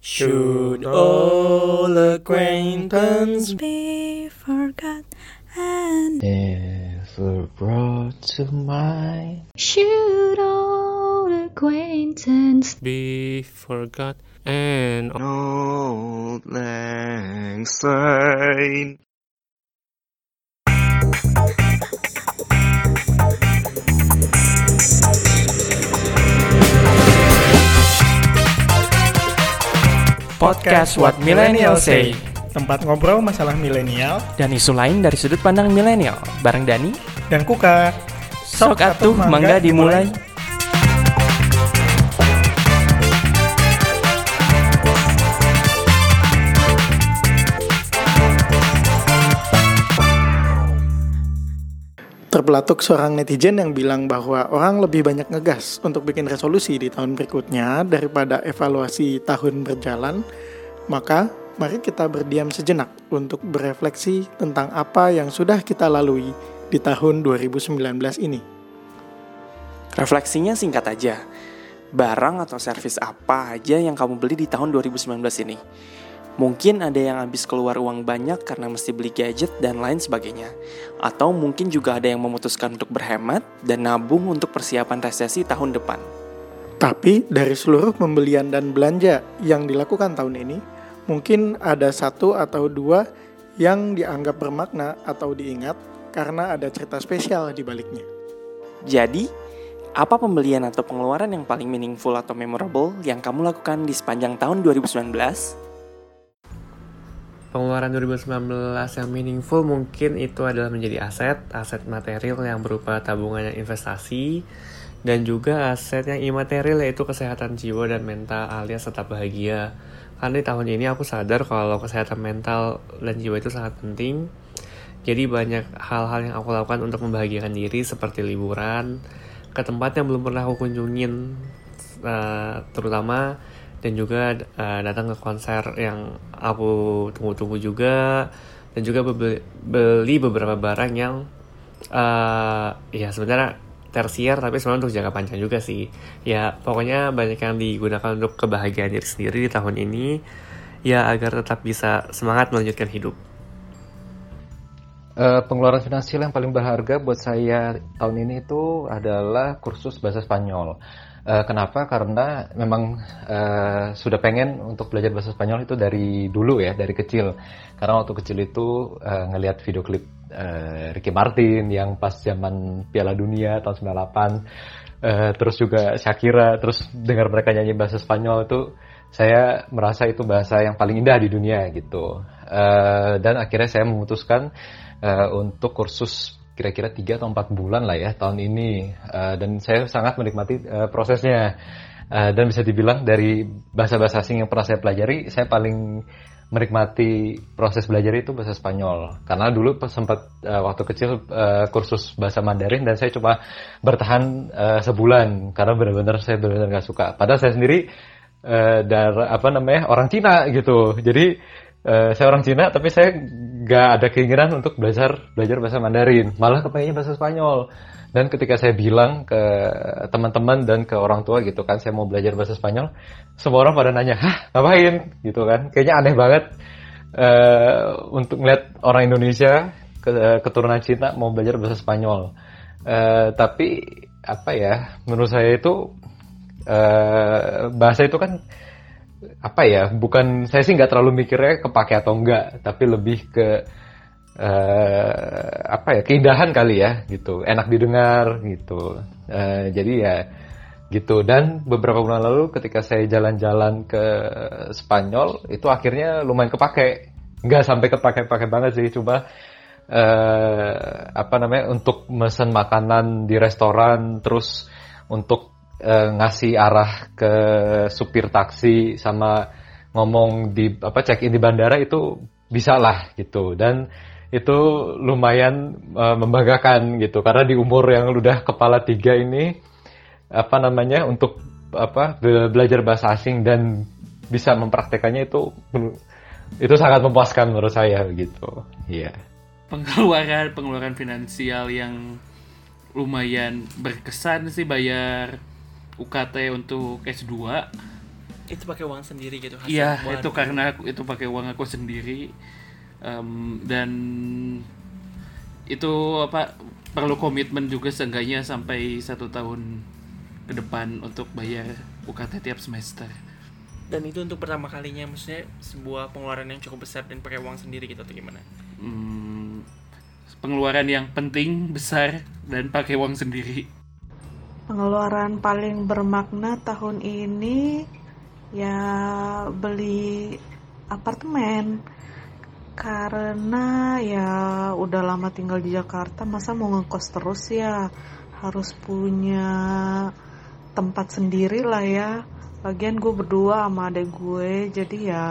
Should all acquaintance be forgot and never brought to mind. Should old acquaintance be forgot and Old lang syne. Podcast What Millennial Say tempat ngobrol masalah milenial dan isu lain dari sudut pandang milenial bareng Dani dan Kuka. Sok atuh mangga dimulai. Terpelatuk seorang netizen yang bilang bahwa orang lebih banyak ngegas untuk bikin resolusi di tahun berikutnya daripada evaluasi tahun berjalan, maka mari kita berdiam sejenak untuk berefleksi tentang apa yang sudah kita lalui di tahun 2019 ini. Refleksinya singkat aja. Barang atau servis apa aja yang kamu beli di tahun 2019 ini? Mungkin ada yang habis keluar uang banyak karena mesti beli gadget dan lain sebagainya. Atau mungkin juga ada yang memutuskan untuk berhemat dan nabung untuk persiapan resesi tahun depan. Tapi dari seluruh pembelian dan belanja yang dilakukan tahun ini, mungkin ada satu atau dua yang dianggap bermakna atau diingat karena ada cerita spesial di baliknya. Jadi, apa pembelian atau pengeluaran yang paling meaningful atau memorable yang kamu lakukan di sepanjang tahun 2019? Pengeluaran 2019 yang meaningful mungkin itu adalah menjadi aset, aset material yang berupa tabungan yang investasi, dan juga aset yang imaterial yaitu kesehatan jiwa dan mental alias tetap bahagia. Karena di tahun ini aku sadar kalau kesehatan mental dan jiwa itu sangat penting. Jadi banyak hal-hal yang aku lakukan untuk membahagiakan diri seperti liburan, ke tempat yang belum pernah aku kunjungin, uh, terutama dan juga uh, datang ke konser yang aku tunggu-tunggu juga. Dan juga beli beberapa barang yang uh, ya sebenarnya tersier tapi sebenarnya untuk jangka panjang juga sih. Ya pokoknya banyak yang digunakan untuk kebahagiaan diri sendiri di tahun ini. Ya agar tetap bisa semangat melanjutkan hidup. Uh, pengeluaran finansial yang paling berharga buat saya tahun ini itu adalah kursus bahasa Spanyol. Uh, kenapa? Karena memang uh, sudah pengen untuk belajar bahasa Spanyol itu dari dulu ya, dari kecil. Karena waktu kecil itu uh, ngelihat video klip uh, Ricky Martin yang pas zaman Piala Dunia tahun 98, uh, terus juga Shakira, terus dengar mereka nyanyi bahasa Spanyol itu saya merasa itu bahasa yang paling indah di dunia gitu. Uh, dan akhirnya saya memutuskan uh, untuk kursus kira-kira 3 atau 4 bulan lah ya tahun ini. Uh, dan saya sangat menikmati uh, prosesnya. Uh, dan bisa dibilang dari bahasa-bahasa asing yang pernah saya pelajari saya paling menikmati proses belajar itu bahasa Spanyol. Karena dulu sempat uh, waktu kecil uh, kursus bahasa Mandarin dan saya coba bertahan uh, sebulan. Karena benar-benar saya benar-benar nggak suka. Padahal saya sendiri uh, dari apa namanya orang Cina gitu. Jadi Uh, saya orang Cina tapi saya nggak ada keinginan untuk belajar belajar bahasa Mandarin. Malah kepengennya bahasa Spanyol. Dan ketika saya bilang ke teman-teman dan ke orang tua gitu kan saya mau belajar bahasa Spanyol semua orang pada nanya hah ngapain? Gitu kan. Kayaknya aneh banget uh, untuk melihat orang Indonesia keturunan Cina mau belajar bahasa Spanyol. Uh, tapi apa ya menurut saya itu uh, bahasa itu kan apa ya bukan saya sih nggak terlalu mikirnya kepake atau enggak tapi lebih ke uh, apa ya keindahan kali ya gitu. Enak didengar gitu. Uh, jadi ya gitu. Dan beberapa bulan lalu ketika saya jalan-jalan ke Spanyol itu akhirnya lumayan kepake. Nggak sampai kepake-pake banget sih coba uh, apa namanya untuk mesen makanan di restoran terus untuk uh, ngasih arah ke supir taksi sama ngomong di apa check in di bandara itu bisa lah gitu. Dan itu lumayan uh, membanggakan gitu. Karena di umur yang udah kepala tiga ini apa namanya untuk apa belajar bahasa asing dan bisa mempraktekannya itu itu sangat memuaskan menurut saya gitu. Iya. Yeah. pengeluaran pengeluaran finansial yang lumayan berkesan sih bayar UKT untuk S2 Itu pakai uang sendiri gitu hasil Iya, itu karena aku itu pakai uang aku sendiri Em, dan itu apa perlu komitmen juga seenggaknya sampai satu tahun ke depan untuk bayar UKT tiap semester. Dan itu untuk pertama kalinya maksudnya sebuah pengeluaran yang cukup besar dan pakai uang sendiri gitu atau gimana? Hmm, pengeluaran yang penting besar dan pakai uang sendiri. Pengeluaran paling bermakna tahun ini ya beli apartemen. Karena ya udah lama tinggal di Jakarta masa mau ngekos terus ya? Harus punya tempat sendiri lah ya. Lagian gue berdua sama adek gue jadi ya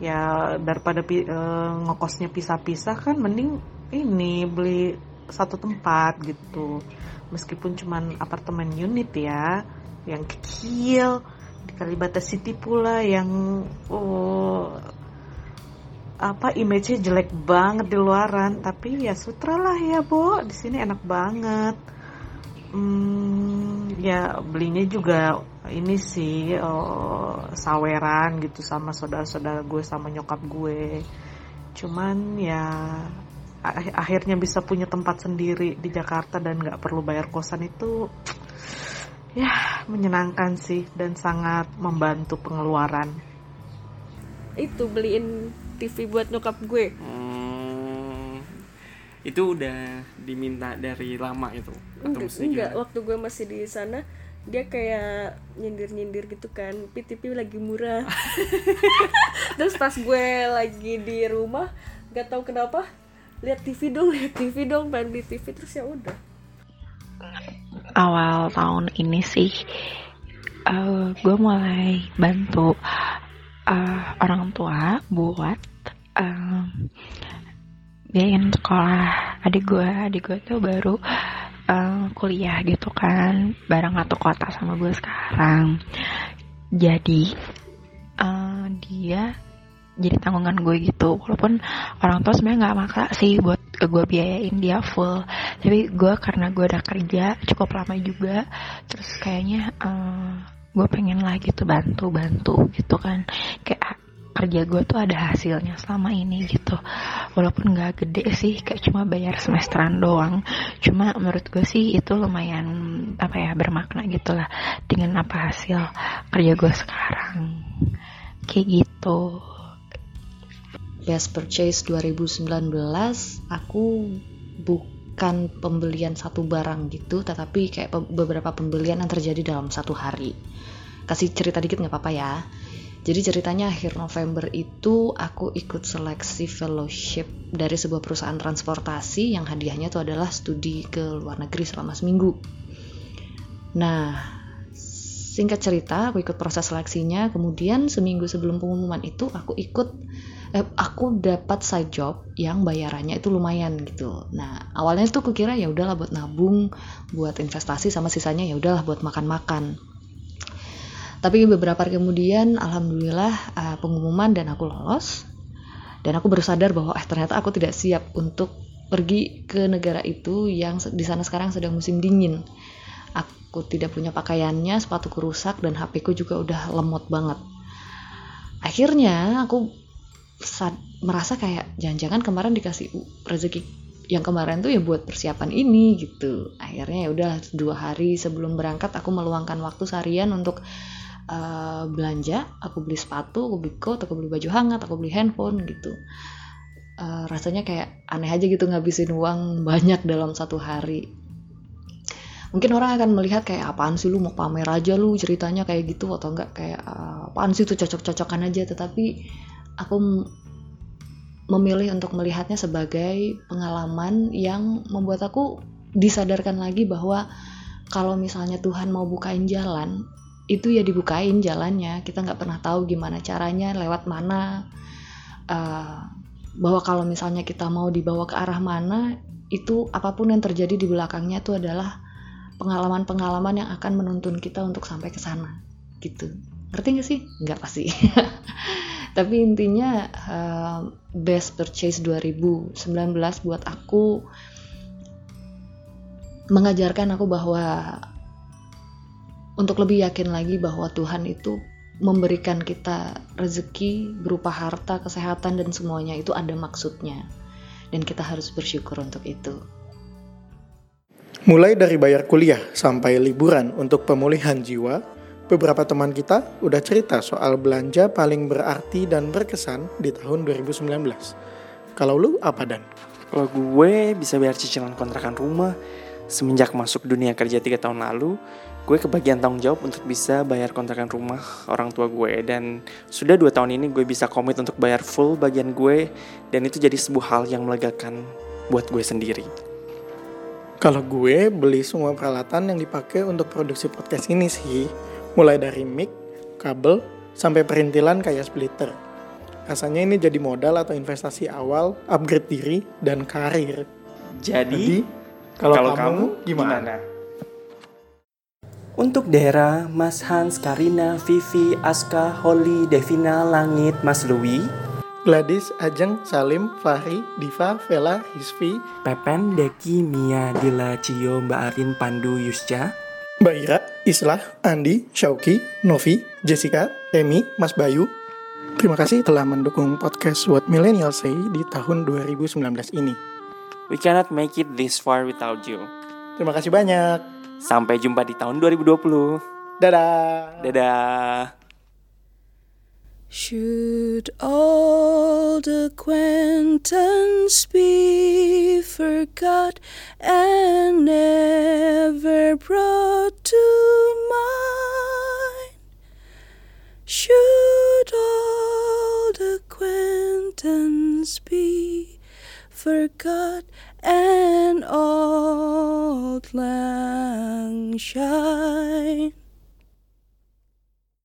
ya daripada pi- eh, ngekosnya pisah-pisah kan mending ini beli satu tempat gitu meskipun cuman apartemen unit ya yang kecil di Kalibata City pula yang oh, apa image-nya jelek banget di luaran. Tapi ya sutra lah ya Bo di sini enak banget. Hmm, ya belinya juga ini sih oh, saweran gitu sama saudara-saudara gue sama nyokap gue. Cuman ya akhirnya bisa punya tempat sendiri di Jakarta dan nggak perlu bayar kosan itu ya menyenangkan sih dan sangat membantu pengeluaran. Itu beliin TV buat nyokap gue. Hmm, itu udah diminta dari lama itu atau enggak, enggak. gimana? waktu gue masih di sana dia kayak nyindir-nyindir gitu kan. Pi TV lagi murah. Terus pas gue lagi di rumah nggak tahu kenapa lihat TV dong lihat TV dong pengen beli TV terus ya udah. Awal tahun ini sih gue mulai bantu eh, orang tua buat eh, biayain sekolah. Adik gue adik gue tuh baru eh, kuliah gitu kan bareng satu kota sama gue sekarang. Jadi eh, dia jadi tanggungan gue gitu. Walaupun orang tua sebenarnya nggak maksa sih buat gue biayain dia full. Tapi gue karena gue udah kerja cukup lama juga terus kayaknya eh, gue pengen lah gitu bantu bantu gitu kan. Kayak kerja gue tuh ada hasilnya selama ini gitu. Walaupun nggak gede sih kayak cuma bayar semesteran doang. Cuma menurut gue sih itu lumayan apa ya bermakna gitu lah dengan apa hasil kerja gue sekarang. Kayak gitu Best Purchase 2019 aku bukan pembelian satu barang gitu tetapi kayak beberapa pembelian yang terjadi dalam satu hari. Kasih cerita dikit nggak apa-apa ya. Jadi ceritanya akhir November itu aku ikut seleksi fellowship dari sebuah perusahaan transportasi yang hadiahnya itu adalah studi ke luar negeri selama seminggu. Nah singkat cerita aku ikut proses seleksinya kemudian seminggu sebelum pengumuman itu aku ikut eh, aku dapat side job yang bayarannya itu lumayan gitu. Nah awalnya tuh kukira ya udahlah buat nabung, buat investasi sama sisanya ya udahlah buat makan-makan. Tapi beberapa hari kemudian alhamdulillah eh, pengumuman dan aku lolos dan aku baru sadar bahwa eh ternyata aku tidak siap untuk pergi ke negara itu yang di sana sekarang sedang musim dingin. Aku tidak punya pakaiannya, sepatuku rusak dan HP ku juga udah lemot banget. Akhirnya aku sad- merasa kayak jangan-jangan kemarin dikasih rezeki yang kemarin tuh ya buat persiapan ini gitu. Akhirnya ya udah dua hari sebelum berangkat aku meluangkan waktu seharian untuk uh, belanja. Aku beli sepatu aku beli coat aku beli baju hangat aku beli handphone gitu. Uh, rasanya kayak aneh aja gitu ngabisin uang banyak dalam satu hari mungkin orang akan melihat kayak apaan sih lu mau pamer aja lu ceritanya kayak gitu atau enggak kayak uh, apaan sih tuh cocok-cocokan aja. Tetapi aku memilih untuk melihatnya sebagai pengalaman yang membuat aku disadarkan lagi bahwa kalau misalnya Tuhan mau bukain jalan itu ya dibukain jalannya. Kita nggak pernah tahu gimana caranya lewat mana Uh, bahwa kalau misalnya kita mau dibawa ke arah mana itu apa pun yang terjadi di belakangnya itu adalah pengalaman-pengalaman yang akan menuntun kita untuk sampai ke sana gitu ngerti gak sih nggak pasti tapi intinya uh, best purchase 2019 buat aku mengajarkan aku bahwa untuk lebih yakin lagi bahwa Tuhan itu memberikan kita rezeki berupa harta, kesehatan dan semuanya itu ada maksudnya. Dan kita harus bersyukur untuk itu. Mulai dari bayar kuliah sampai liburan untuk pemulihan jiwa, beberapa teman kita udah cerita soal belanja paling berarti dan berkesan di tahun 2019. Kalau lu apa Dan? Kalau gue bisa bayar cicilan kontrakan rumah semenjak masuk dunia kerja tiga tahun lalu, gue kebagian tanggung jawab untuk bisa bayar kontrakan rumah orang tua gue dan sudah dua tahun ini gue bisa komit untuk bayar full bagian gue dan itu jadi sebuah hal yang melegakan buat gue sendiri. Kalau gue beli semua peralatan yang dipakai untuk produksi podcast ini sih, mulai dari mic, kabel, sampai perintilan kayak splitter. Rasanya ini jadi modal atau investasi awal, upgrade diri, dan karir. Jadi, Jadi, kalau, kamu, gimana? Untuk daerah Mas Hans, Karina, Vivi, Aska, Holly, Devina, Langit, Mas Louis, Gladys, Ajeng, Salim, Fahri, Diva, Vela, Hisvi, Pepen, Deki, Mia, Dila, Cio, Mbak Arin, Pandu, Yusca, Mbak Ira, Islah, Andi, Syauki, Novi, Jessica, Emi, Mas Bayu. Terima kasih telah mendukung podcast What Millennials Say di tahun 2019 ini. we cannot make it this far without you. Terima kasih banyak. Sampai jumpa di tahun 2020. Dadah. Dadah. Should old acquaintance be forgot and never brought to mind? Should old acquaintance be forgot and old lang?